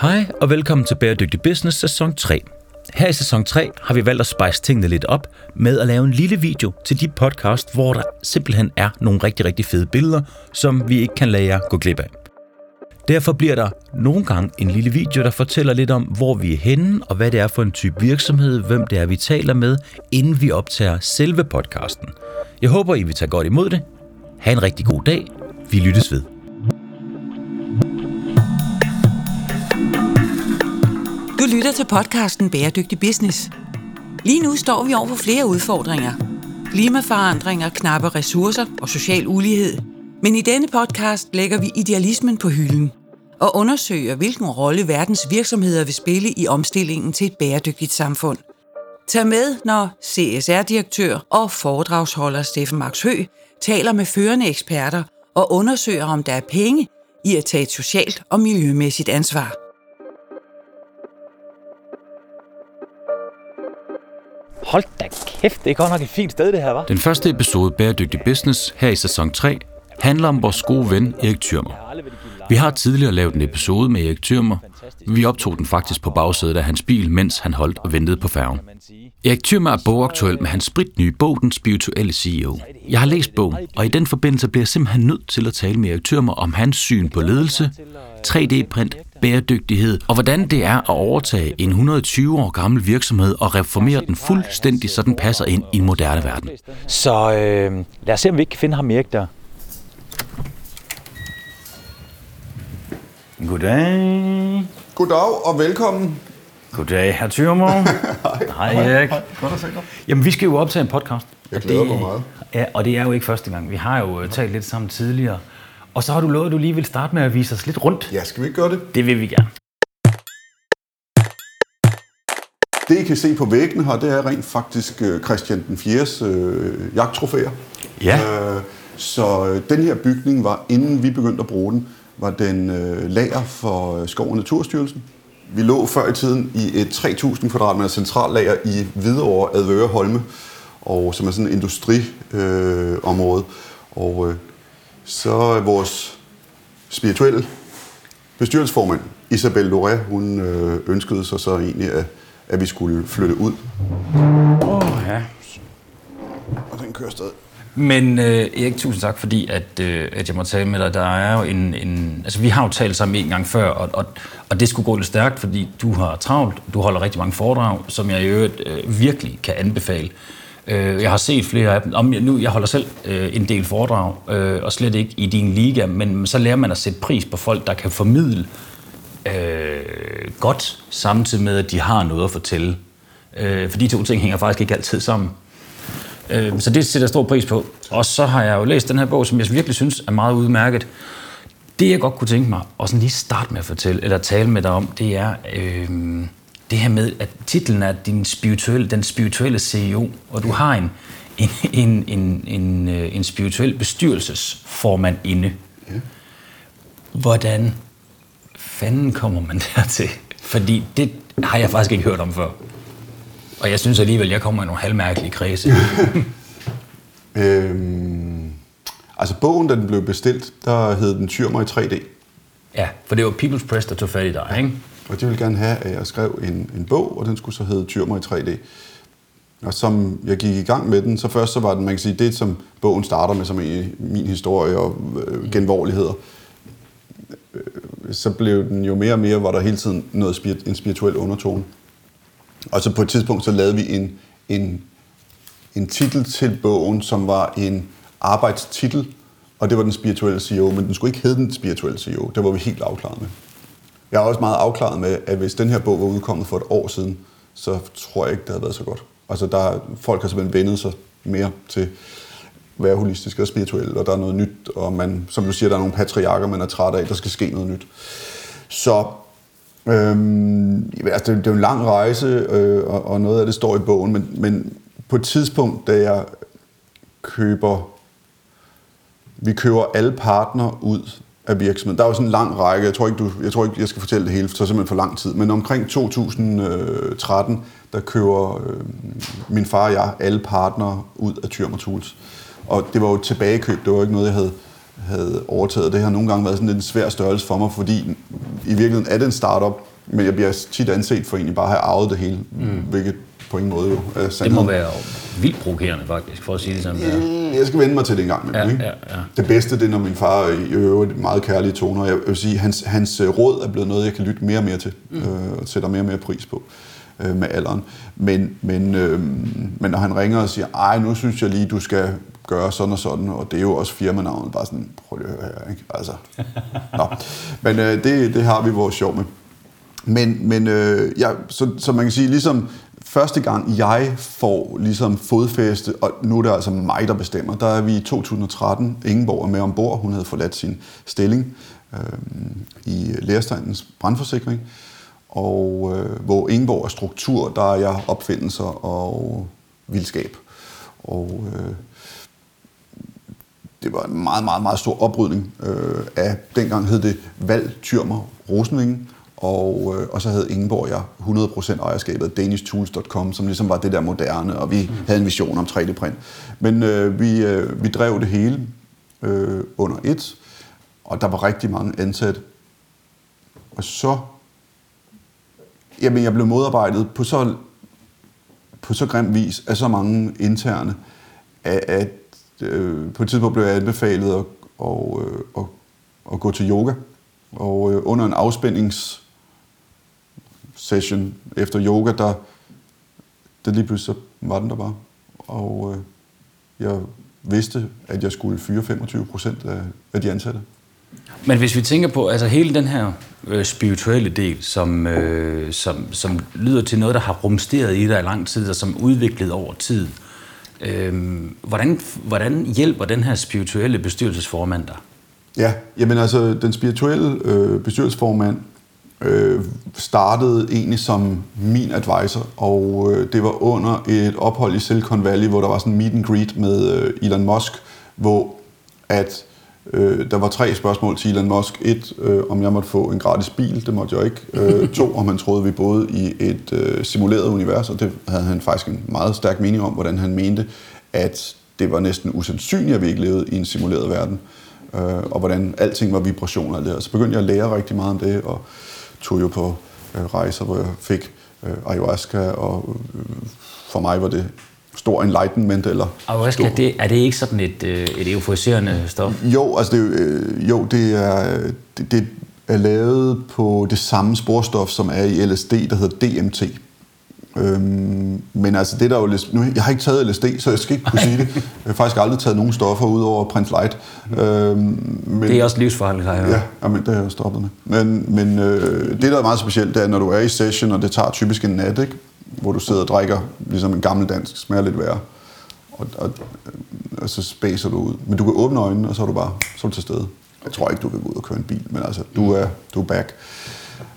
Hej og velkommen til Bæredygtig Business sæson 3. Her i sæson 3 har vi valgt at spice tingene lidt op med at lave en lille video til de podcast, hvor der simpelthen er nogle rigtig, rigtig fede billeder, som vi ikke kan lade jer gå glip af. Derfor bliver der nogle gange en lille video, der fortæller lidt om, hvor vi er henne, og hvad det er for en type virksomhed, hvem det er, vi taler med, inden vi optager selve podcasten. Jeg håber, I vil tage godt imod det. Ha' en rigtig god dag. Vi lyttes ved. Lytter til podcasten Bæredygtig Business. Lige nu står vi over for flere udfordringer. Klimaforandringer, knappe ressourcer og social ulighed. Men i denne podcast lægger vi idealismen på hylden og undersøger, hvilken rolle verdens virksomheder vil spille i omstillingen til et bæredygtigt samfund. Tag med, når CSR-direktør og foredragsholder Steffen Max Hø taler med førende eksperter og undersøger, om der er penge i at tage et socialt og miljømæssigt ansvar. Hold da kæft, det er godt nok et fint sted, det her, var. Den første episode Bæredygtig Business her i sæson 3 handler om vores gode ven Erik Thürmer. Vi har tidligere lavet en episode med Erik Thürmer. Vi optog den faktisk på bagsædet af hans bil, mens han holdt og ventede på færgen. Erik Thürmer er bogaktuel med hans spritnye bog, Den Spirituelle CEO. Jeg har læst bogen, og i den forbindelse bliver jeg simpelthen nødt til at tale med Erik Thürmer om hans syn på ledelse, 3D-print, bæredygtighed og hvordan det er at overtage en 120 år gammel virksomhed og reformere den fuldstændig, så den passer ind i en moderne verden. Så øh, lad os se, om vi ikke kan finde ham Erik der. Goddag. Goddag og velkommen. Goddag, herr Thürmer. Hej, Erik. Godt at se dig. Jamen, vi skal jo optage en podcast. Jeg glæder det- mig meget. Ja, og det er jo ikke første gang. Vi har jo øh, talt lidt sammen tidligere. Og så har du lovet, at du lige vil starte med at vise os lidt rundt. Ja, skal vi ikke gøre det? Det vil vi gerne. Det, I kan se på væggene her, det er rent faktisk øh, Christian den 4. Øh, jagttrofæer. Ja. Øh, så øh, den her bygning var, inden vi begyndte at bruge den, var den øh, lager for øh, Skov- og Naturstyrelsen. Vi lå før i tiden i et 3.000 kvadratmeter centrallager i Hvidovre Advøre Holme, og som er sådan et industriområde. Øh, område. og øh, så er vores spirituelle bestyrelsesformand, Isabel Loré, hun øh, ønskede sig så egentlig, at, at vi skulle flytte ud. Ja. Og den kører stadig. Men øh, Erik, tusind tak, fordi at, øh, at jeg må tale med dig. Der er jo en, en... Altså, vi har jo talt sammen en gang før, og, og, og det skulle gå lidt stærkt, fordi du har travlt. Du holder rigtig mange foredrag, som jeg i øvrigt øh, virkelig kan anbefale. Øh, jeg har set flere af dem. Om jeg, nu, jeg holder selv øh, en del foredrag, øh, og slet ikke i din liga, men så lærer man at sætte pris på folk, der kan formidle øh, godt, samtidig med, at de har noget at fortælle. Øh, for de to ting hænger faktisk ikke altid sammen. Øh, så det sætter jeg stor pris på. Og så har jeg jo læst den her bog, som jeg virkelig synes er meget udmærket. Det jeg godt kunne tænke mig, at sådan lige starte med at fortælle, eller tale med dig om, det er øh, det her med, at titlen er din spirituelle, den spirituelle CEO, og du har en, en, en, en, en, øh, en spirituel bestyrelsesformand inde. Hvordan fanden kommer man dertil? Fordi det har jeg faktisk ikke hørt om før. Og jeg synes alligevel, jeg kommer i nogle halvmærkelige kredse. Øhm, altså bogen, da den blev bestilt, der hed den Tyrmer i 3D. Ja, for det var People's Press, der tog fat i dig, ikke? Og de ville gerne have, at jeg skrev en, en bog, og den skulle så hedde Tyrmer i 3D. Og som jeg gik i gang med den, så først så var den, man kan sige, det som bogen starter med, som er min historie og øh, genvorligheder. Øh, så blev den jo mere og mere, var der hele tiden noget spirit, en spirituel undertone. Og så på et tidspunkt, så lavede vi en, en, en titel til bogen, som var en arbejdstitel, og det var den spirituelle CEO, men den skulle ikke hedde den spirituelle CEO. Det var vi helt afklaret med. Jeg er også meget afklaret med, at hvis den her bog var udkommet for et år siden, så tror jeg ikke, det havde været så godt. Altså, der, folk har simpelthen vendet sig mere til at være holistisk og spirituel, og der er noget nyt, og man, som du siger, der er nogle patriarker, man er træt af, der skal ske noget nyt. Så øhm, altså, det, det er jo en lang rejse, øh, og, og noget af det står i bogen, men, men på et tidspunkt, da jeg køber, vi køber alle partner ud af virksomheden. Der er jo sådan en lang række, jeg tror ikke, du, jeg, tror ikke, jeg skal fortælle det hele, for så er simpelthen for lang tid, men omkring 2013, der køber øh, min far og jeg alle partnere ud af Tyrmer Tools. Og det var jo et tilbagekøb, det var ikke noget, jeg havde havde overtaget. Det har nogle gange været sådan lidt en svær størrelse for mig, fordi i virkeligheden er det en startup, men jeg bliver tit anset for egentlig bare at have arvet det hele, mm. hvilket på ingen måde jo er Det må sandheden. være vildt provokerende, faktisk, for at sige det sådan. Der. Mm, Jeg skal vende mig til det en gang. Ja, Ja, ikke? ja, ja. Det bedste, det er, når min far i øvrigt meget kærlige toner. Jeg vil sige, hans, hans øh, råd er blevet noget, jeg kan lytte mere og mere til, mm. øh, og sætter mere og mere pris på øh, med alderen. Men, men, øh, men når han ringer og siger, ej, nu synes jeg lige, du skal gøre sådan og sådan, og det er jo også firmanavnet, bare sådan, prøv lige at høre her, ikke? Altså, nå. Men øh, det, det har vi vores sjov med. Men, men øh, ja, så, så man kan sige, ligesom første gang jeg får ligesom fodfæste, og nu er det altså mig, der bestemmer, der er vi i 2013, Ingeborg er med ombord, hun havde forladt sin stilling øh, i lærerstandens brandforsikring, og øh, hvor Ingeborg er struktur, der er jeg opfindelser og vildskab. Og øh, det var en meget, meget, meget stor oprydning øh, af, dengang hed det Val Tyrmer Rosenvingen, og, øh, og så havde Ingeborg jeg 100% ejerskabet af danishtools.com, som ligesom var det der moderne, og vi mm. havde en vision om 3D-print. Men øh, vi, øh, vi drev det hele øh, under et, og der var rigtig mange ansatte. Og så, jamen jeg blev modarbejdet på så, på så grim vis af så mange interne, at, at øh, på et tidspunkt blev jeg anbefalet at, og, øh, at, at gå til yoga. Og øh, under en afspændings session efter yoga, der, der lige pludselig så var den der bare. Og øh, jeg vidste, at jeg skulle fyre 25 procent af, af de ansatte. Men hvis vi tænker på altså hele den her øh, spirituelle del, som, øh, som, som lyder til noget, der har rumsteret i dig i lang tid, og som udviklet over tid, øh, hvordan, hvordan hjælper den her spirituelle bestyrelsesformand dig? Ja, jamen altså, den spirituelle øh, bestyrelsesformand øh, startede egentlig som min advisor, og øh, det var under et ophold i Silicon Valley, hvor der var sådan en meet and greet med øh, Elon Musk, hvor at øh, der var tre spørgsmål til Elon Musk. Et, øh, om jeg måtte få en gratis bil, det måtte jeg ikke. Øh, to, om han troede, vi boede i et øh, simuleret univers, og det havde han faktisk en meget stærk mening om, hvordan han mente, at det var næsten usandsynligt, at vi ikke levede i en simuleret verden øh, og hvordan alting var vibrationer og alt det her. Så begyndte jeg at lære rigtig meget om det, og tog jo på øh, rejser, hvor jeg fik øh, ayahuasca, og øh, for mig var det stor enlightenment, eller... Ayahuasca, stor- det, er det ikke sådan et, øh, et euforiserende stof? Jo, altså det, jo, øh, jo, det er, det, det er lavet på det samme sporstof, som er i LSD, der hedder DMT. Øhm, men altså det der er jo nu, jeg har ikke taget LSD, så jeg skal ikke kunne sige det. Jeg har faktisk aldrig taget nogen stoffer ud over Prince Light. Øhm, men, Det er også livsfarligt, har jeg. Ja, jamen, det har jeg stoppet med. Men, men øh, det, der er meget specielt, det er, når du er i session, og det tager typisk en nat, ikke? hvor du sidder og drikker, ligesom en gammel dansk, smager lidt værre. Og, og, og så spacer du ud. Men du kan åbne øjnene, og så er du bare så er du til stede. Jeg tror ikke, du kan gå ud og køre en bil, men altså, du er, du er back.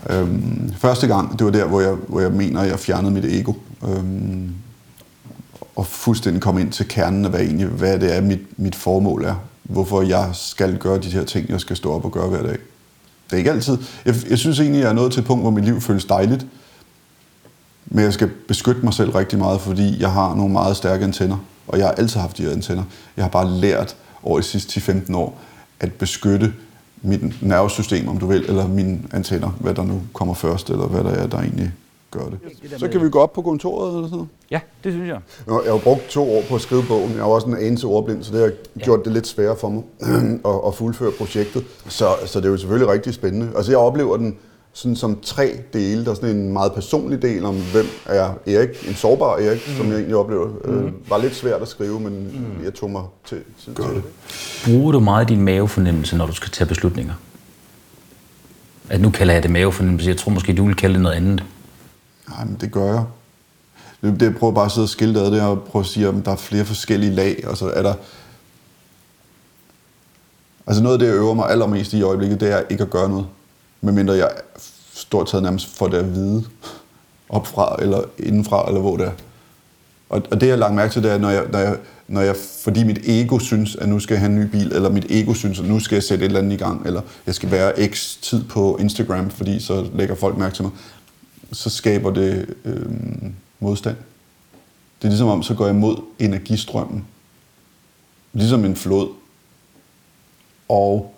Øhm, første gang, det var der, hvor jeg, hvor jeg mener, at jeg fjernede mit ego. Øhm, og fuldstændig kom ind til kernen af, hvad, egentlig, hvad det er, mit, mit formål er. Hvorfor jeg skal gøre de her ting, jeg skal stå op og gøre hver dag. Det er ikke altid. Jeg, jeg synes egentlig, jeg er nået til et punkt, hvor mit liv føles dejligt. Men jeg skal beskytte mig selv rigtig meget, fordi jeg har nogle meget stærke antenner. Og jeg har altid haft de her antenner. Jeg har bare lært over de sidste 10-15 år at beskytte mit nervesystem, om du vil, eller mine antenner, hvad der nu kommer først, eller hvad der er, der egentlig gør det. Så kan vi gå op på kontoret eller sådan noget. Ja, det synes jeg. Jeg har jo brugt to år på at skrive bogen. Jeg er jo også en anelse ordblind, så det har gjort det lidt sværere for mig at, at fuldføre projektet. Så, så det er jo selvfølgelig rigtig spændende. Altså jeg oplever den sådan som tre dele. Der er sådan en meget personlig del om, hvem er Erik, en sårbar Erik, mm. som jeg egentlig oplever. Mm. Øh, var lidt svært at skrive, men mm. jeg tog mig til, til, til det. Bruger du meget din mavefornemmelse, når du skal tage beslutninger? At nu kalder jeg det mavefornemmelse. Jeg tror måske, du vil kalde det noget andet. Nej, men det gør jeg. Det, det jeg prøver bare at sidde og skille ad det, og prøve at sige, at der er flere forskellige lag, og så er der... Altså noget af det, jeg øver mig allermest i øjeblikket, det er ikke at gøre noget. Medmindre jeg stort taget nærmest får det at vide opfra, eller indenfra, eller hvor det er. Og, og det, jeg har lagt mærke til, det er, når jeg, når jeg, når jeg, fordi mit ego synes, at nu skal jeg have en ny bil, eller mit ego synes, at nu skal jeg sætte et eller andet i gang, eller jeg skal være x tid på Instagram, fordi så lægger folk mærke til mig, så skaber det øh, modstand. Det er ligesom om, så går jeg mod energistrømmen. Ligesom en flod. Og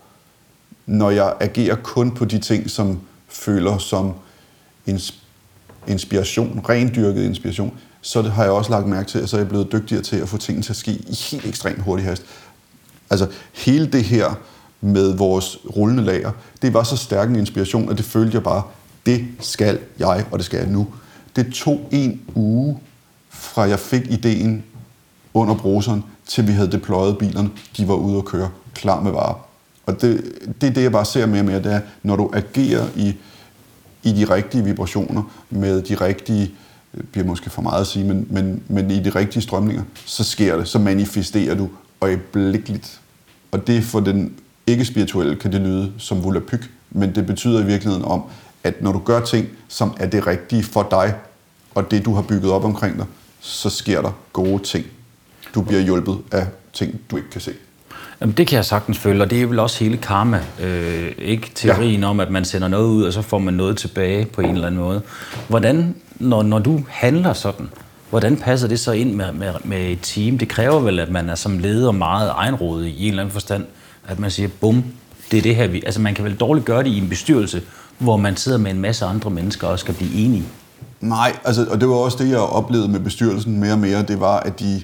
når jeg agerer kun på de ting, som føler som inspiration, rendyrket inspiration, så det har jeg også lagt mærke til, at så er jeg blevet dygtigere til at få tingene til at ske i helt ekstremt hurtig hast. Altså hele det her med vores rullende lager, det var så stærk en inspiration, at det følte jeg bare, det skal jeg, og det skal jeg nu. Det tog en uge, fra jeg fik ideen under bruseren, til vi havde deployet bilerne, de var ude at køre, klar med varer. Og det, det er det, jeg bare ser mere og mere, det er, når du agerer i, i de rigtige vibrationer, med de rigtige, øh, bliver måske for meget at sige, men, men, men i de rigtige strømninger, så sker det, så manifesterer du øjeblikkeligt. Og det for den ikke-spirituelle kan det lyde som volapyk, men det betyder i virkeligheden om, at når du gør ting, som er det rigtige for dig, og det du har bygget op omkring dig, så sker der gode ting. Du bliver hjulpet af ting, du ikke kan se. Jamen, det kan jeg sagtens føle, og det er vel også hele karma. Øh, ikke teorien ja. om, at man sender noget ud, og så får man noget tilbage på en eller anden måde. Hvordan, når, når du handler sådan, hvordan passer det så ind med, med, med et team? Det kræver vel, at man er som leder meget egenrådig i en eller anden forstand. At man siger, bum, det er det her, vi... Altså, man kan vel dårligt gøre det i en bestyrelse, hvor man sidder med en masse andre mennesker og skal blive enige. Nej, altså, og det var også det, jeg oplevede med bestyrelsen mere og mere, det var, at de...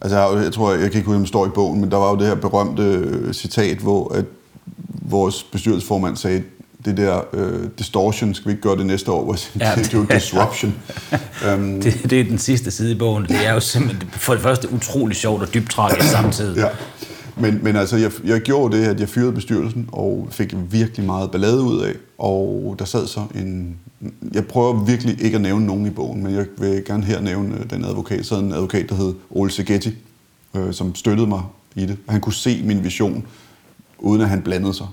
Altså, jeg, tror, jeg kan ikke huske, om det står i bogen, men der var jo det her berømte øh, citat, hvor at vores bestyrelsesformand sagde, det der uh, distortion, skal vi ikke gøre det næste år? Ja, det er jo disruption. um, det, det er den sidste side i bogen. Det er jo simpelthen for det første utrolig sjovt og dybt tragisk samtidig. Ja. Men, men altså, jeg, jeg gjorde det, at jeg fyrede bestyrelsen, og fik virkelig meget ballade ud af. Og der sad så en... Jeg prøver virkelig ikke at nævne nogen i bogen, men jeg vil gerne her nævne øh, den advokat. Så en advokat, der hed Ole Segetti, øh, som støttede mig i det. Han kunne se min vision, uden at han blandede sig.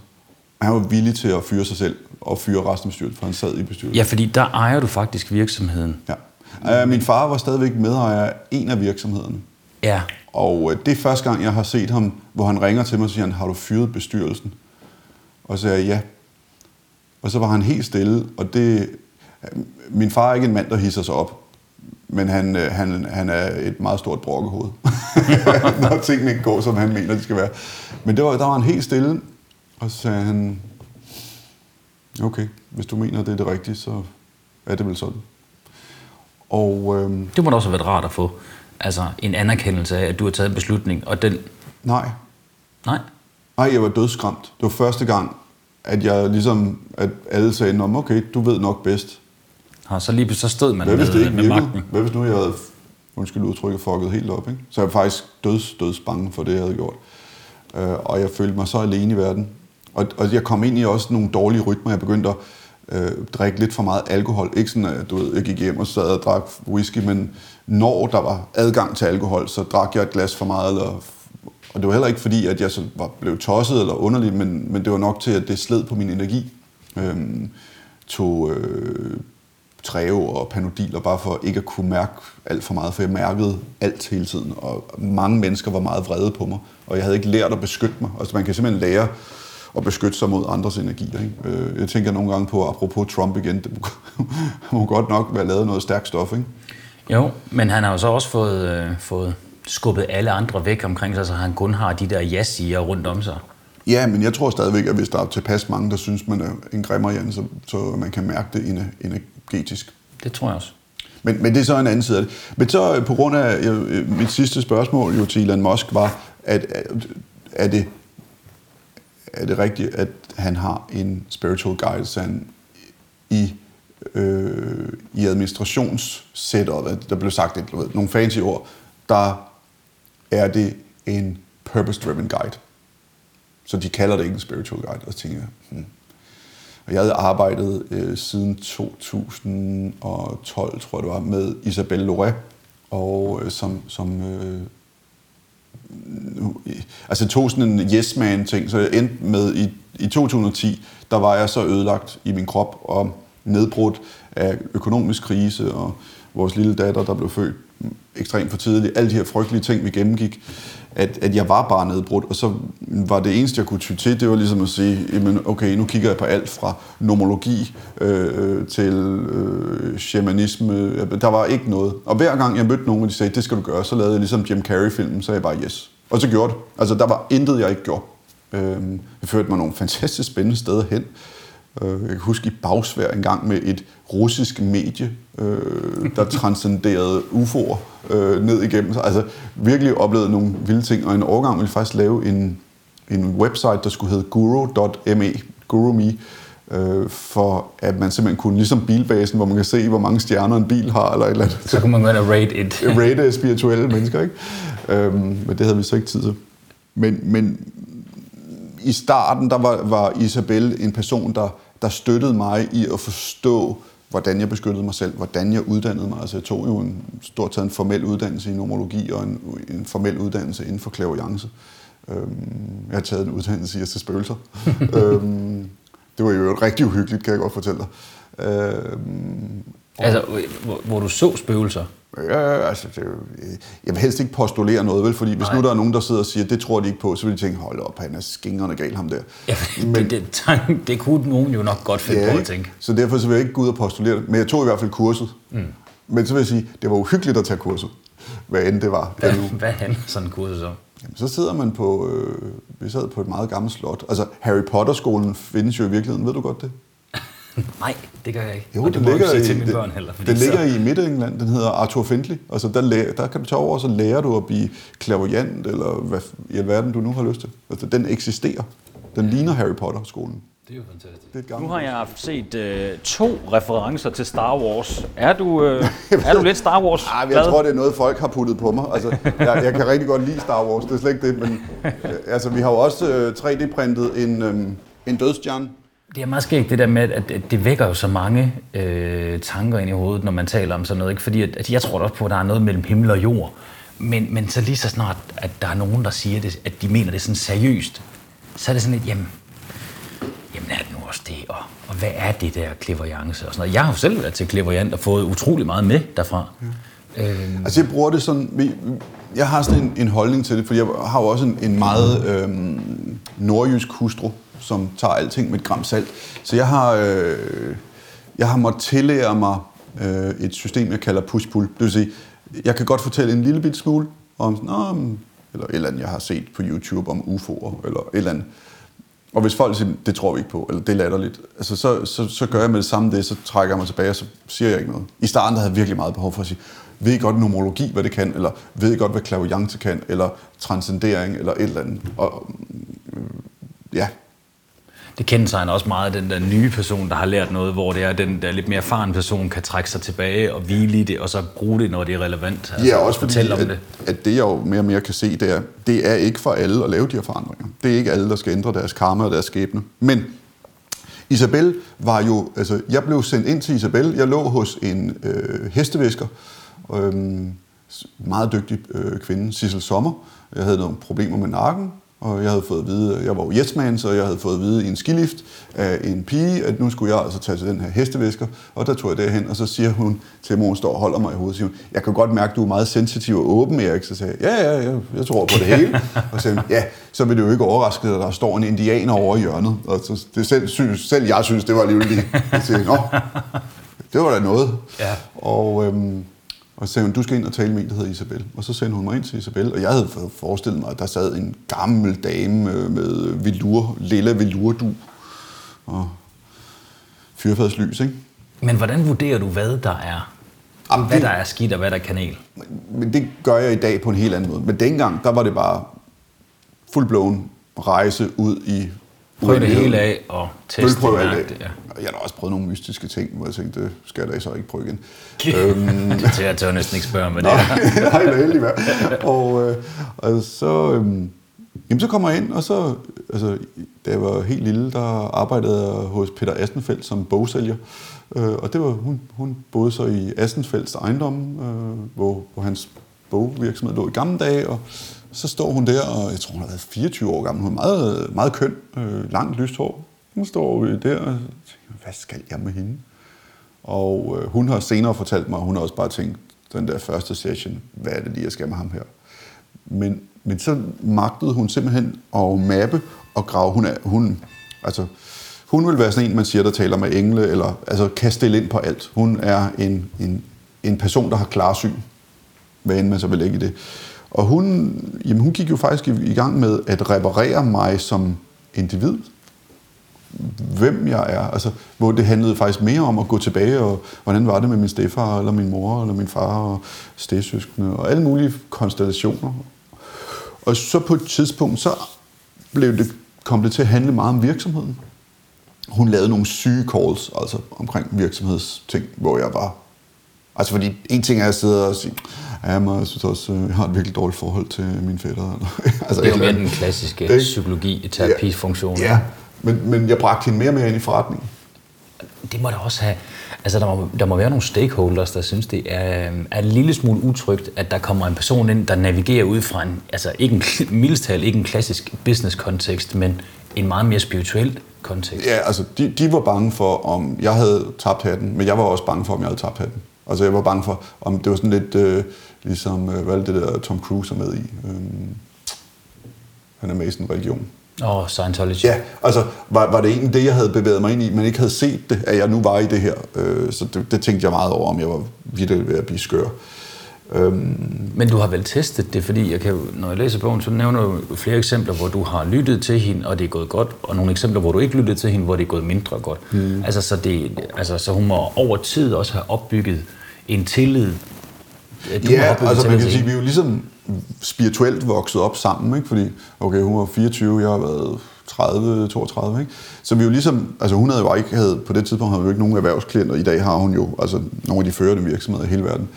Han var villig til at fyre sig selv og fyre resten af bestyrelsen, for han sad i bestyrelsen. Ja, fordi der ejer du faktisk virksomheden. Ja. Uh, min far var stadigvæk medejer af en af virksomhederne. Ja. Og øh, det er første gang, jeg har set ham, hvor han ringer til mig og siger, har du fyret bestyrelsen? Og så sagde jeg, ja. Og så var han helt stille, og det... Min far er ikke en mand, der hisser sig op, men han, øh, han, han er et meget stort brokkehoved, når tingene ikke går, som han mener, de skal være. Men det var, der var han helt stille, og så sagde han, okay, hvis du mener, det er det rigtige, så er det vel sådan. Og, øhm, det må da også have været rart at få altså en anerkendelse af, at du har taget en beslutning, og den... Nej. Nej? Nej, jeg var dødskræmt. Det var første gang, at jeg ligesom, at alle sagde, okay, du ved nok bedst. Ja, så lige så stod man Hvad hvis med, det ikke med magten. Hvad hvis nu jeg havde, undskyld udtrykket, fucket helt op, ikke? Så jeg var faktisk døds, døds bange for det, jeg havde gjort. Uh, og jeg følte mig så alene i verden. Og, og jeg kom ind i også nogle dårlige rytmer. Jeg begyndte at øh, drikke lidt for meget alkohol. Ikke sådan, at du ved, jeg gik hjem og sad og drak whisky, men når der var adgang til alkohol, så drak jeg et glas for meget. Eller, og det var heller ikke fordi, at jeg så var, blev tosset eller underlig, men, men det var nok til, at det sled på min energi. Øhm, tog øh, træve og panodiler, bare for ikke at kunne mærke alt for meget, for jeg mærkede alt hele tiden, og mange mennesker var meget vrede på mig, og jeg havde ikke lært at beskytte mig. Altså man kan simpelthen lære at beskytte sig mod andres energier. Ikke? Øh, jeg tænker nogle gange på, apropos Trump igen, det må godt nok være lavet noget stærkt stof, ikke? Jo, men han har jo så også fået, øh, fået skubbet alle andre væk omkring sig, så han kun har de der ja rundt om sig. Ja, men jeg tror stadigvæk, at hvis der er tilpas mange, der synes, man er en grimmer, Jan, så, så man kan mærke det energetisk. Det tror jeg også. Men, men det er så en anden side af det. Men så øh, på grund af øh, mit sidste spørgsmål jo til Elon Musk var, at, er det er det rigtigt, at han har en spiritual guide, han i, øh, i administrationssetup, der blev sagt et, ved, nogle fancy ord, der er det en purpose-driven guide. Så de kalder det ikke en spiritual guide, og så tænker jeg, hmm. Og jeg havde arbejdet øh, siden 2012, tror jeg det var, med Isabelle Loret, og øh, som, som øh, øh, altså tog sådan en yes man ting, så jeg endte med i, i 2010, der var jeg så ødelagt i min krop og nedbrudt af økonomisk krise og vores lille datter, der blev født ekstremt for tidligt, alle de her frygtelige ting, vi gennemgik, at, at jeg var bare nedbrudt, og så var det eneste, jeg kunne ty til, det var ligesom at sige, jamen, okay, nu kigger jeg på alt fra nomologi øh, til øh, shamanisme, der var ikke noget. Og hver gang jeg mødte nogen, og de sagde, det skal du gøre, så lavede jeg ligesom Jim Carrey-filmen, så jeg bare, yes, Og så gjorde det. Altså, der var intet, jeg ikke gjorde. Øh, jeg førte mig nogle fantastisk spændende steder hen. Øh, jeg kan huske i Bagsvær en gang med et russisk medie, øh, der transcenderede UFO'er øh, ned igennem. Altså virkelig oplevede nogle vilde ting, og en årgang ville faktisk lave en, en website, der skulle hedde guru.me, guru.me, øh, for at man simpelthen kunne, ligesom bilbasen, hvor man kan se, hvor mange stjerner en bil har, eller et eller andet. Så kunne man gå ind og rate et. rate spirituelle mennesker, ikke? Øhm, men det havde vi så ikke tid til. Men, men i starten, der var, var Isabel en person, der, der støttede mig i at forstå, hvordan jeg beskyttede mig selv, hvordan jeg uddannede mig. Altså jeg tog jo en stort taget en formel uddannelse i nomologi og en, en formel uddannelse inden for clairvoyance. Øhm, jeg har taget en uddannelse i at se spøgelser. øhm, det var jo rigtig uhyggeligt, kan jeg godt fortælle dig. Øhm, Altså, hvor, hvor du så spøgelser? Ja, altså, det, jo- jeg vil helst ikke postulere noget, vel? Fordi hvis Nej. nu der er nogen, der sidder og siger, det tror de ikke på, så vil de tænke, hold op, han er skingerne gal, ham der. Ja, men, det, det, det kunne nogen jo nok godt finde ja, på at tænke. Så derfor så vil jeg ikke gå ud og postulere det. Men jeg tog i hvert fald kurset. Mm. Men så vil jeg sige, det var uhyggeligt at tage kurset. Hvad end det var. Hvad, uge. hvad handler sådan en kursus om? Jamen, så sidder man på, øh, vi sad på et meget gammelt slot. Altså, Harry Potter-skolen findes jo i virkeligheden, ved du godt det? Nej, det gør jeg ikke. Jo, og det jeg ligger, ikke i, til mine børn heller. så- ligger i Midt-England, den hedder Arthur Findlay. Altså, der, læ- der kan du tage over, og så lærer du at blive clairvoyant, eller hvad i alverden du nu har lyst til. Altså, den eksisterer. Den ligner Harry Potter-skolen. Det er jo fantastisk. Det er Nu har jeg set øh, to referencer til Star Wars. Er du, øh, er du lidt Star Wars Ej, men jeg tror, det er noget, folk har puttet på mig. Altså, jeg, jeg kan rigtig godt lide Star Wars, det er slet ikke det. Men øh, altså, vi har jo også øh, 3D-printet en, øh, en dødstjerne. Det er meget skægt det der med, at det vækker jo så mange øh, tanker ind i hovedet, når man taler om sådan noget. Ikke? Fordi at, at jeg tror også på, at der er noget mellem himmel og jord. Men, men så lige så snart, at der er nogen, der siger det, at de mener det sådan seriøst, så er det sådan lidt, jamen, jamen er det nu også det? Og, og hvad er det der clairvoyance og sådan noget? Jeg har jo selv været til clairvoyant og fået utrolig meget med derfra. Øh, Altså jeg bruger det sådan, jeg har sådan en, en holdning til det, for jeg har jo også en, en meget øhm, nordjysk hustru, som tager alting med et gram salt. Så jeg har, øh, jeg har måttet tillære mig øh, et system, jeg kalder push-pull. Det vil sige, jeg kan godt fortælle en lille bit smule om, sådan, "Nå, mm, eller et eller andet, jeg har set på YouTube om UFO'er, eller et eller andet. Og hvis folk siger, det tror vi ikke på, eller det er latterligt, altså, så, så, så gør jeg med det samme det, så trækker jeg mig tilbage, og så siger jeg ikke noget. I starten der havde jeg virkelig meget behov for at sige, ved I godt numerologi, hvad det kan, eller ved I godt, hvad clairvoyance kan, eller transcendering, eller et eller andet. Og, øh, ja, det kendetegner også meget den der nye person, der har lært noget, hvor det er, den der lidt mere erfaren person kan trække sig tilbage og hvile i det, og så bruge det, når det er relevant. Altså, Ja, også fordi, fortælle om at, det. at det jeg jo mere og mere kan se, det er, det er ikke for alle at lave de her forandringer. Det er ikke alle, der skal ændre deres karma og deres skæbne. Men Isabel var jo, altså jeg blev sendt ind til Isabel, jeg lå hos en øh, hestevæsker, øhm, meget dygtig øh, kvinde, Sissel Sommer. Jeg havde nogle problemer med nakken, og jeg havde fået at vide, jeg var jo yesman, så jeg havde fået at vide i en skilift af en pige, at nu skulle jeg altså tage til den her hestevæsker, og der tog jeg derhen, og så siger hun til mig, hun står og holder mig i hovedet, siger hun, jeg kan godt mærke, at du er meget sensitiv og åben, Erik. Så sagde jeg, ja, ja, ja, jeg tror på det hele. og så sagde ja, så vil det jo ikke overraske, at der står en indianer over i hjørnet. Og så, det selv, synes, selv jeg synes, det var alligevel lige. Jeg siger, nå, det var da noget. Ja. Og, øhm, og så sagde hun, du skal ind og tale med en, der hedder Isabel. Og så sendte hun mig ind til Isabel, og jeg havde forestillet mig, at der sad en gammel dame øh, med velur, lilla velurdu og fyrfadslys, ikke? Men hvordan vurderer du, hvad der er? Jamen, hvad det- der er skidt, og hvad der er kanel? Men det gør jeg i dag på en helt anden måde. Men dengang, der var det bare fuldblåen rejse ud i Prøv det hele af og teste Ølprøve alt af. ja. Jeg har da også prøvet nogle mystiske ting, hvor jeg tænkte, det skal jeg da så ikke prøve igen. øhm, Det tør jeg tør næsten ikke spørge med det. Nej, nej, det er heldig. Og, øh, og så, øh, jamen, så kommer jeg ind, og så, altså, da jeg var helt lille, der arbejdede jeg hos Peter Astenfeldt som bogsælger. Øh, og det var, hun, hun boede så i Astenfeldts ejendom, øh, hvor, hvor hans bogvirksomhed lå i gamle dage, og så står hun der, og jeg tror, hun har været 24 år gammel. Hun er meget, meget køn, øh, langt lyst hår. Hun står der og tænker, hvad skal jeg med hende? Og øh, hun har senere fortalt mig, at hun har også bare tænkt, den der første session, hvad er det lige, jeg skal med ham her? Men, men så magtede hun simpelthen at mappe og grave. Hun, er, hun, altså, hun vil være sådan en, man siger, der taler med engle, eller altså, kan stille ind på alt. Hun er en, en, en person, der har klarsyn, hvad end man så vil lægge i det. Og hun, jamen hun gik jo faktisk i, i gang med at reparere mig som individ. Hvem jeg er. Altså, hvor det handlede faktisk mere om at gå tilbage, og hvordan var det med min stefar, eller min mor, eller min far, og stedsøskende, og alle mulige konstellationer. Og så på et tidspunkt, så blev det, kom det til at handle meget om virksomheden. Hun lavede nogle syge calls, altså omkring virksomhedsting, hvor jeg var Altså fordi en ting er at sidde og sige, ja, men jeg synes også, øh, jeg har et virkelig dårligt forhold til mine fætter. altså, det er jo mere den klassiske det, psykologi, terapifunktion. Ja, men, men jeg bragte hende mere og mere ind i forretningen. Det må der også have. Altså, der må, der må være nogle stakeholders, der synes, det er, er en lille smule utrygt, at der kommer en person ind, der navigerer ud fra en, altså ikke en, mildestal, ikke en klassisk business-kontekst, men en meget mere spirituel kontekst. Ja, altså, de, de var bange for, om jeg havde tabt hatten, men jeg var også bange for, om jeg havde tabt hatten. Altså jeg var bange for, om det var sådan lidt øh, ligesom, øh, hvad det der Tom Cruise er med i? Øhm, han er med i sådan en religion. Åh, oh, Scientology. Ja, altså var, var det egentlig det, jeg havde bevæget mig ind i, men ikke havde set det, at jeg nu var i det her. Øh, så det, det tænkte jeg meget over, om jeg var virkelig ved at blive skør. Øhm. Men du har vel testet det, fordi jeg kan, når jeg læser bogen, så nævner du flere eksempler, hvor du har lyttet til hende, og det er gået godt, og nogle eksempler, hvor du ikke lyttede til hende, hvor det er gået mindre godt. Mm. Altså, så, det, altså, så hun må over tid også have opbygget en tillid. Du ja, altså man kan sige, vi er jo ligesom spirituelt vokset op sammen, ikke? fordi okay, hun var 24, jeg har været 30, 32, ikke? Så vi jo ligesom, altså hun havde jo ikke, havde, på det tidspunkt havde vi jo ikke nogen erhvervsklienter, i dag har hun jo altså nogle af de førende virksomheder i hele verden,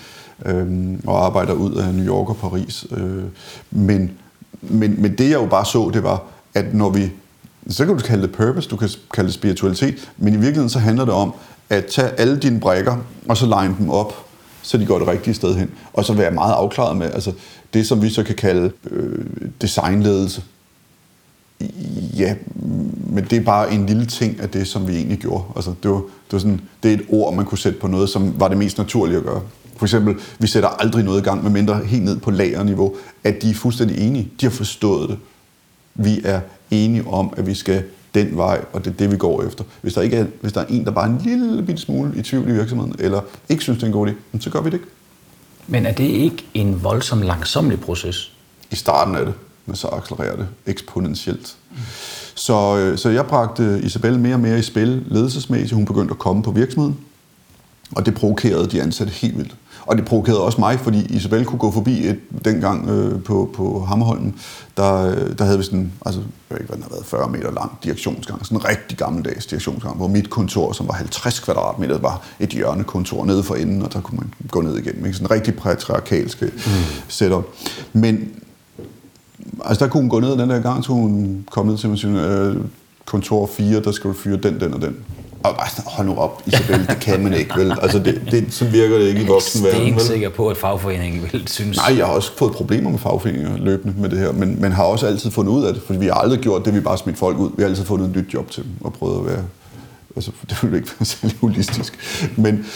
øhm, og arbejder ud af New York og Paris. Øh, men, men, men det jeg jo bare så, det var, at når vi, så kan du kalde det purpose, du kan kalde det spiritualitet, men i virkeligheden så handler det om, at tage alle dine brækker, og så line dem op, så de går det rigtige sted hen. Og så være meget afklaret med altså, det, som vi så kan kalde øh, designledelse. Ja, men det er bare en lille ting af det, som vi egentlig gjorde. Altså, det, var, det, var sådan, det er et ord, man kunne sætte på noget, som var det mest naturlige at gøre. For eksempel, vi sætter aldrig noget i gang, med mindre helt ned på lagerniveau, at de er fuldstændig enige. De har forstået det. Vi er enige om, at vi skal den vej, og det er det, vi går efter. Hvis der, ikke er, hvis der er en, der bare er en lille bitte smule i tvivl i virksomheden, eller ikke synes, det er en god idé, så gør vi det ikke. Men er det ikke en voldsom langsomlig proces? I starten er det, men så accelererer det eksponentielt. Mm. Så, øh, så jeg bragte Isabel mere og mere i spil ledelsesmæssigt. Hun begyndte at komme på virksomheden, og det provokerede de ansatte helt vildt. Og det provokerede også mig, fordi Isabel kunne gå forbi et, dengang øh, på, på Hammerholmen, der, der havde vi sådan, altså, jeg ved ikke, hvad den har været, 40 meter lang direktionsgang, sådan en rigtig gammeldags direktionsgang, hvor mit kontor, som var 50 kvadratmeter, var et hjørnekontor nede for enden, og der kunne man gå ned igennem. Ikke? Sådan en rigtig patriarkalsk mm. setup. Men altså, der kunne hun gå ned den der gang, så hun kom ned til mig og sige, øh, kontor 4, der skal du fyre den, den og den. Og bare sådan, hold nu op, Isabel, det kan man ikke, vel? Altså, det, det, så virker det ikke i voksenverden, Jeg er ikke sikker på, at fagforeningen vil synes... Nej, jeg har også fået problemer med fagforeninger løbende med det her, men, men har også altid fundet ud af det, fordi vi har aldrig gjort det, vi bare smidt folk ud. Vi har altid fundet et nyt job til dem og prøvet at være... Altså, det ville ikke være særlig holistisk. Men,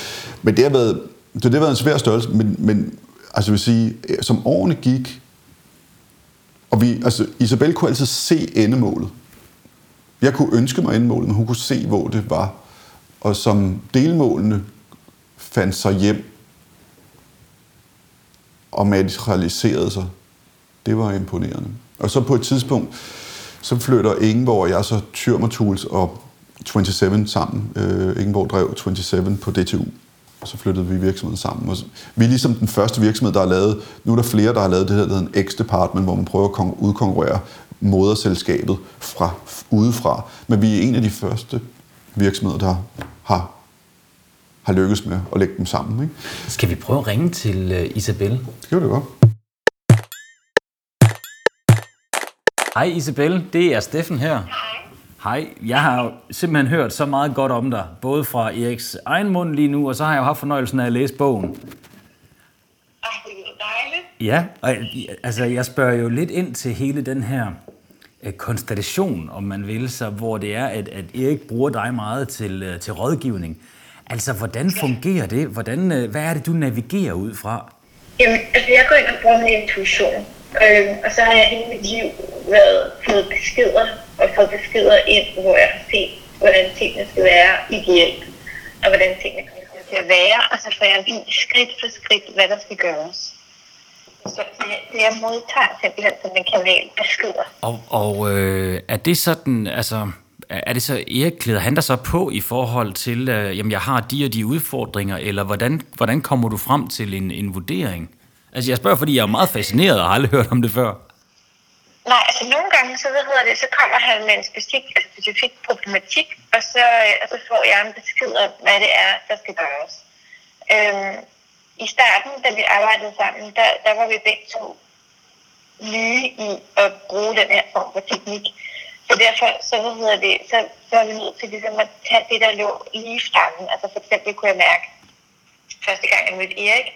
men det har været, det, det har været en svær størrelse, men, men altså, jeg vil sige, som årene gik, og vi, altså, Isabel kunne altid se endemålet. Jeg kunne ønske mig endmålet, men hun kunne se, hvor det var. Og som delmålene fandt sig hjem og materialiserede sig, det var imponerende. Og så på et tidspunkt, så flytter Ingeborg og jeg så Tyrmer Tools og 27 sammen. Øh, Ingeborg drev 27 på DTU, og så flyttede vi virksomheden sammen. Og vi er ligesom den første virksomhed, der har lavet, nu er der flere, der har lavet det her, der hedder en X-department, hvor man prøver at udkonkurrere moderselskabet fra udefra. Men vi er en af de første virksomheder, der har, har lykkes med at lægge dem sammen. Ikke? Skal vi prøve at ringe til uh, Isabel? Det kan vi godt. Hej Isabel, det er Steffen her. Hej, jeg har simpelthen hørt så meget godt om dig, både fra Eriks egen mund lige nu, og så har jeg jo haft fornøjelsen af at læse bogen. Ej, det er dejligt. Ja, og altså, jeg spørger jo lidt ind til hele den her øh, konstellation, om man vil, så hvor det er, at, at Erik bruger dig meget til, øh, til rådgivning. Altså, hvordan fungerer det? Hvordan, øh, hvad er det, du navigerer ud fra? Jamen, altså, jeg går ind og bruger min intuition. Øh, og så har jeg hele mit liv været, fået beskeder og fået beskeder ind, hvor jeg har set, hvordan tingene skal være ideelt, og hvordan tingene kommer til at være, og så får jeg vist skridt for skridt, hvad der skal gøres. Så det, jeg modtager simpelthen som en kanal beskeder. Og, og øh, er det sådan, altså, er det så, Erik klæder han dig så på i forhold til, øh, jamen jeg har de og de udfordringer, eller hvordan, hvordan kommer du frem til en, en vurdering? Altså jeg spørger, fordi jeg er meget fascineret og har aldrig hørt om det før. Nej, altså nogle gange, så, hvad hedder det, så kommer han med en specifik, altså specifik problematik, og så, øh, og så får jeg en besked om, hvad det er, der skal gøres. Øhm, i starten, da vi arbejdede sammen, der, der var vi begge to nye i at bruge den her form for teknik. Så derfor, så, hvad hedder det, så, så er vi nødt til ligesom at tage det, der lå lige fremme. Altså for eksempel kunne jeg mærke, første gang jeg mødte Erik,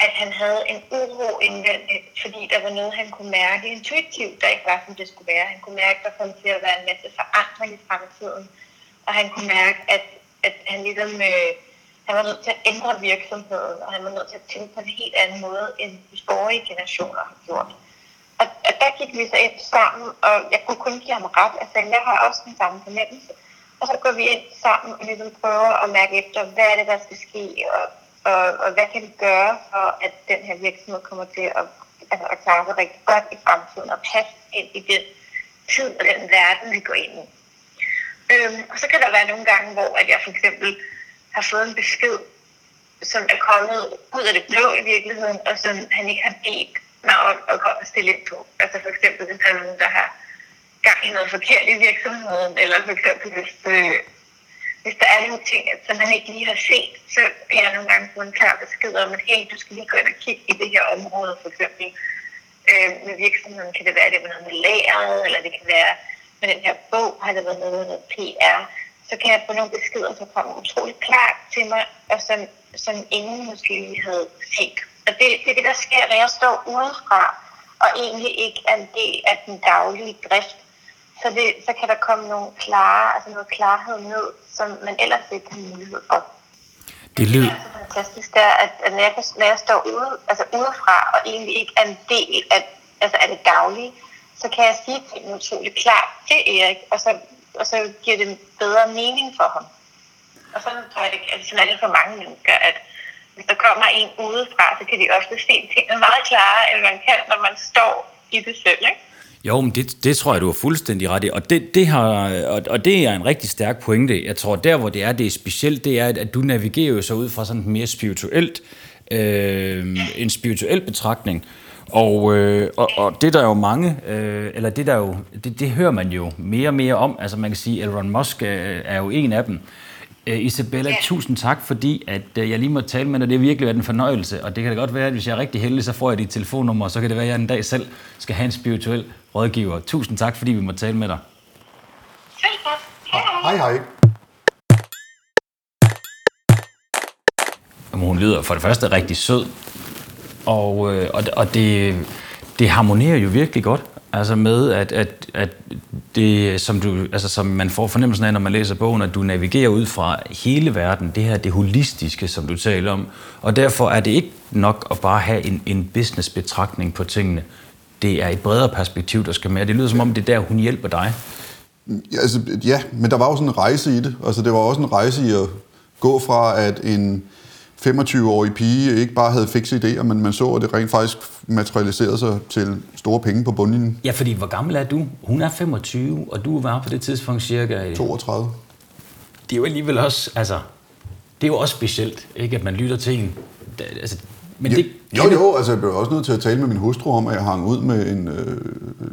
at han havde en uro indvendigt, fordi der var noget, han kunne mærke intuitivt, der ikke var, som det skulle være. Han kunne mærke, at der kom til at være en masse forandring i fremtiden. Og han kunne mærke, at, at han ligesom... Øh, han var nødt til at ændre virksomheden, og han var nødt til at tænke på en helt anden måde, end de forrige generationer har gjort. Og, og der gik vi så ind sammen, og jeg kunne kun give ham ret. Altså, jeg har også den samme fornemmelse. Og så går vi ind sammen og ligesom prøver at mærke efter, hvad er det, der skal ske, og, og, og hvad kan vi gøre for, at den her virksomhed kommer til at, altså, at klare sig rigtig godt i fremtiden, og passe ind i den tid og den verden, vi går ind i. Øhm, og så kan der være nogle gange, hvor at jeg for eksempel har fået en besked, som er kommet ud af det blå i virkeligheden, og som han ikke har bedt mig om at komme og stille ind på. Altså for eksempel, hvis der er nogen, der har gang i noget forkert i virksomheden, eller for eksempel, hvis, øh, hvis der er nogle ting, som han ikke lige har set, så kan jeg nogle gange få en klar besked om, at hey, du skal lige gå ind og kigge i det her område, for eksempel. Øh, med virksomheden kan det være, at det er noget med lageret, eller det kan være med den her bog, har det været noget med noget PR så kan jeg få nogle beskeder, som kommer utroligt klart til mig, og som, som ingen måske lige havde set. Og det, det er det, der sker, når jeg står udefra, og egentlig ikke er en del af den daglige drift. Så, det, så kan der komme nogle klare, altså noget klarhed ned, som man ellers ikke har mulighed for. Det lyder... Det er så fantastisk, der, at, at når, jeg, når jeg står ude, altså udefra, og egentlig ikke er en del af, altså af det daglige, så kan jeg sige tingene utroligt klart til Erik, og så, og så giver det bedre mening for ham. Og sådan tror jeg, det, sådan er det for mange mennesker, at hvis der kommer en udefra, så kan de ofte se tingene meget klarere, end man kan, når man står i det selv. Ikke? Jo, men det, det tror jeg, du har fuldstændig ret i. Og det, det, har, og, og det er en rigtig stærk pointe. Jeg tror, der hvor det er, det er specielt, det er, at, at du navigerer jo så ud fra sådan mere spirituelt, øh, en spirituel betragtning. Og, øh, og, og det der er jo mange, øh, eller det der er jo, det, det hører man jo mere og mere om. Altså man kan sige, Elon Musk er, er jo en af dem. Øh, Isabella, Ja. tusind tak, fordi at, øh, jeg lige må tale med dig. Det har virkelig været en fornøjelse, og det kan da godt være, at hvis jeg er rigtig heldig, så får jeg dit telefonnummer, og så kan det være, at jeg en dag selv skal have en spirituel rådgiver. Tusind tak, fordi vi må tale med dig. Selv godt. Hej, hej. Jamen, hun lyder for det første rigtig sød, og, øh, og, og det, det harmonerer jo virkelig godt. Altså med, at, at, at det, som, du, altså som man får fornemmelsen af, når man læser bogen, at du navigerer ud fra hele verden, det her det holistiske, som du taler om. Og derfor er det ikke nok at bare have en, en business-betragtning på tingene. Det er et bredere perspektiv, der skal med. Det lyder som om, det er der, hun hjælper dig. Ja, altså, ja, men der var også en rejse i det. Altså, det var også en rejse i at gå fra, at en 25-årig pige ikke bare havde fikse idéer, men man så, at det rent faktisk materialiserede sig til store penge på bundlinjen. Ja, fordi hvor gammel er du? Hun er 25, og du var på det tidspunkt cirka... 32. det er jo alligevel også, altså, det er jo også specielt, ikke, at man lytter til en. Altså, men det, Jo, jo, altså jeg blev også nødt til at tale med min hustru om, at jeg hang ud med en øh,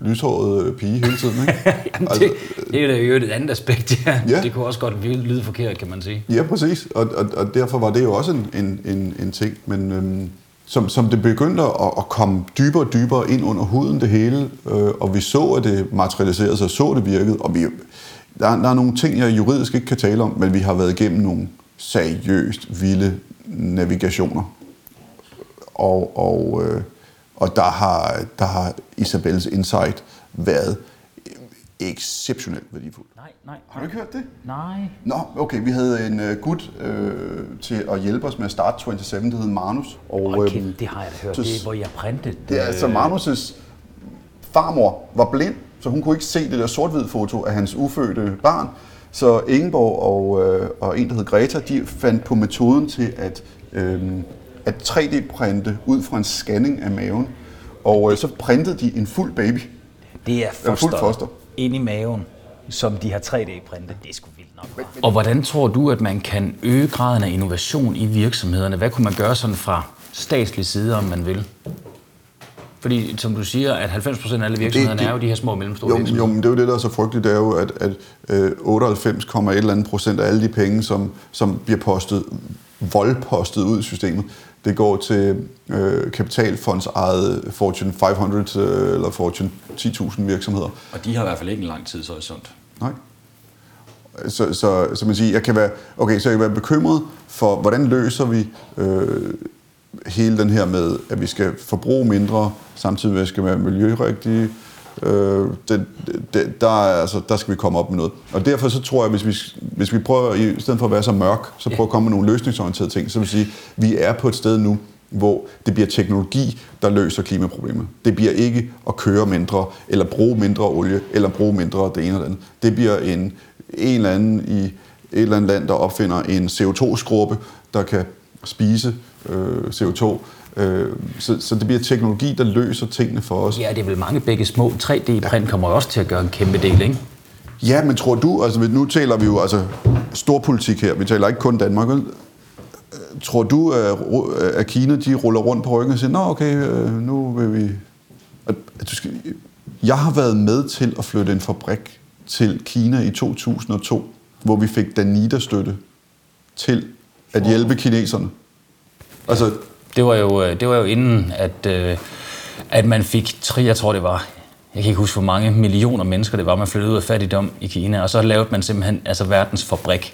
lyshåret øh, pige hele tiden. Ikke? Jamen, altså, det, det er jo et andet aspekt, ja. Ja. Det kunne også godt lyde forkert, kan man sige. Ja, præcis. Og, og, og derfor var det jo også en, en, en, en ting. Men øhm, som, som det begyndte at, at komme dybere og dybere ind under huden det hele, øh, og vi så, at det materialiserede sig, så det virkede, og vi, der, der er nogle ting, jeg juridisk ikke kan tale om, men vi har været igennem nogle seriøst vilde navigationer. Og, og, øh, og der, har, der har Isabelles insight været exceptionelt værdifuld. Nej, nej. Har du ikke hørt det? Nej. Nå, okay, vi havde en uh, gut øh, til at hjælpe os med at starte 27, der hed Manus. Og, Okay, øhm, det har jeg da hørt. så- Det er, hvor jeg printede. det er altså Manus' farmor var blind, så hun kunne ikke se det der sort foto af hans ufødte barn. Så Ingeborg og, øh, og en, der hed Greta, de fandt på metoden til at, øh, at 3D-printe ud fra en scanning af maven. Og øh, så printede de en fuld baby. Det er fuld foster foster. ind i maven, som de har 3D-printet. Det er sgu vildt nok. hva'? Og hvordan tror du, at man kan øge graden af innovation i virksomhederne? Hvad kunne man gøre sådan fra statslig side, om man vil? Fordi, som du siger, at 90% af alle virksomhederne det- er jo de her små og mellemstore Jo, virksomheder. jo, men det er jo det, der er så frygteligt, det er jo, at, at øh, 98,1 eller andet procent af alle de penge, som, som bliver postet, voldpostet ud i systemet, det går til øh, kapitalfonds eget Fortune 500 øh, eller Fortune 10.000 virksomheder. Og de har i hvert fald ikke en lang tidshorisont. Nej. Så, så, så man siger, jeg kan være, okay, så jeg kan være bekymret for, hvordan løser vi øh, hele den her med, at vi skal forbruge mindre, samtidig med, at vi skal være miljørigtige. Øh, det, det, der, er, altså, der skal vi komme op med noget. Og derfor så tror jeg, hvis vi, hvis vi prøver, i stedet for at være så mørk, så prøver at komme med nogle løsningsorienterede ting, så vil sige, vi er på et sted nu, hvor det bliver teknologi, der løser klimaproblemet. Det bliver ikke at køre mindre, eller bruge mindre olie, eller bruge mindre det ene eller andet. Det bliver en, en eller anden i et eller andet land, der opfinder en CO2-skrubbe, der kan spise øh, CO2. Øh, så, så det bliver teknologi, der løser tingene for os. Ja, det er vel mange begge små. 3D-print kommer jo også til at gøre en kæmpe del, ikke? Ja, men tror du, altså nu taler vi jo altså storpolitik her, vi taler ikke kun Danmark, vel? Tror du, at Kina de ruller rundt på ryggen og siger, nå okay, øh, nu vil vi... At, at du skal... Jeg har været med til at flytte en fabrik til Kina i 2002, hvor vi fik Danida-støtte til at hjælpe kineserne. Altså, Det var jo, øh, det var jo inden, at, øh, at man fik, tre, jeg tror det var, jeg kan ikke huske, hvor mange millioner mennesker det var, man flyttede ud af fattigdom i Kina, og så lavede man simpelthen altså verdens fabrik.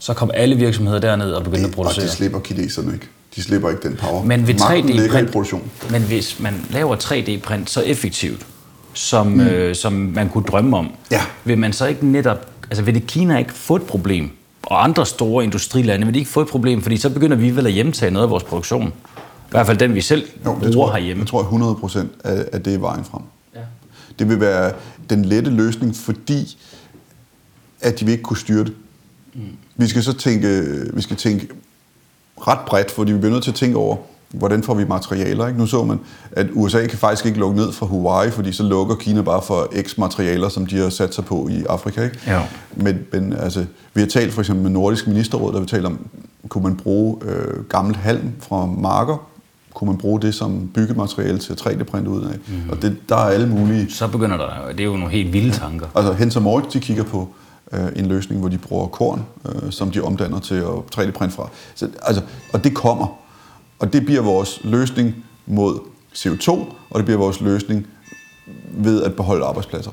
Så kom alle virksomheder derned og begyndte at og producere. det slipper kineserne ikke. De slipper ikke den power. Men ved Magten ligger i 3D-print, produktion. men hvis man laver 3D-print så effektivt, som, mm. øh, som man kunne drømme om, Ja. vil man så ikke netop, altså vil det Kina ikke få et problem? Og andre store industrilande, vil de ikke få et problem? Fordi så begynder vi vel at hjemtage noget af vores produktion. I hvert fald den, vi selv Jo, bruger det tror, jeg, herhjemme. jeg tror 100 procent, at, at det er vejen frem. Ja. Det vil være den lette løsning, fordi at de vil ikke kunne styre det. Mm. Vi skal så tænke, vi skal tænke ret bredt, fordi vi bliver nødt til at tænke over, hvordan får vi materialer. Ikke? Nu så man, at USA kan faktisk ikke lukke ned fra Hawaii, fordi så lukker Kina bare for x materialer, som de har sat sig på i Afrika. Ikke? Jo. Men, men altså, vi har talt for eksempel med Nordisk Ministerråd, der vi taler om, kunne man bruge øh, gammelt halm fra marker, kunne man bruge det som byggemateriale til at 3D-printe ud af. Mm. Og det, der er alle mulige... Så begynder der, det er jo nogle helt vilde tanker. Altså Hensa Moritz, de kigger på øh, en løsning, hvor de bruger korn, øh, som de omdanner til at 3D-printe fra. Så, altså, og det kommer. Og det bliver vores løsning mod CO2, og det bliver vores løsning ved at beholde arbejdspladser.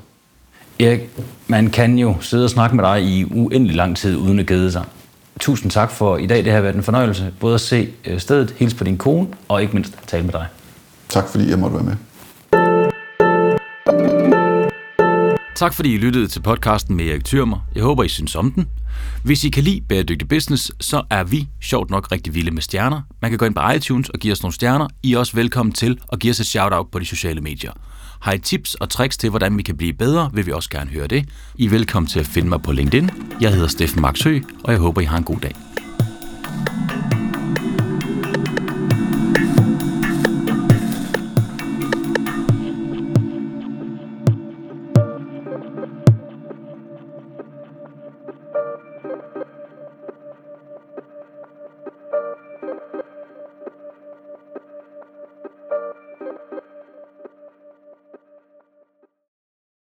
Erik, man kan jo sidde og snakke med dig i uendelig lang tid, uden at gæde sig. Tusind tak for i dag. Det har været en fornøjelse både at se øh, stedet, hilse på din kone, og ikke mindst tale med dig. Tak fordi jeg måtte være med. Tak fordi I lyttede til podcasten med Erik Thyrmer. Jeg håber, I synes om den. Hvis I kan lide Bæredygtig Business, så er vi sjovt nok rigtig vilde med stjerner. Man kan gå ind på iTunes og give os nogle stjerner. I er også velkommen til at give os et shout-out på de sociale medier. Har I tips og tricks til, hvordan vi kan blive bedre, vil vi også gerne høre det. I er velkommen til at finde mig på LinkedIn. Jeg hedder Steffen Max Høgh, og jeg håber, I har en god dag.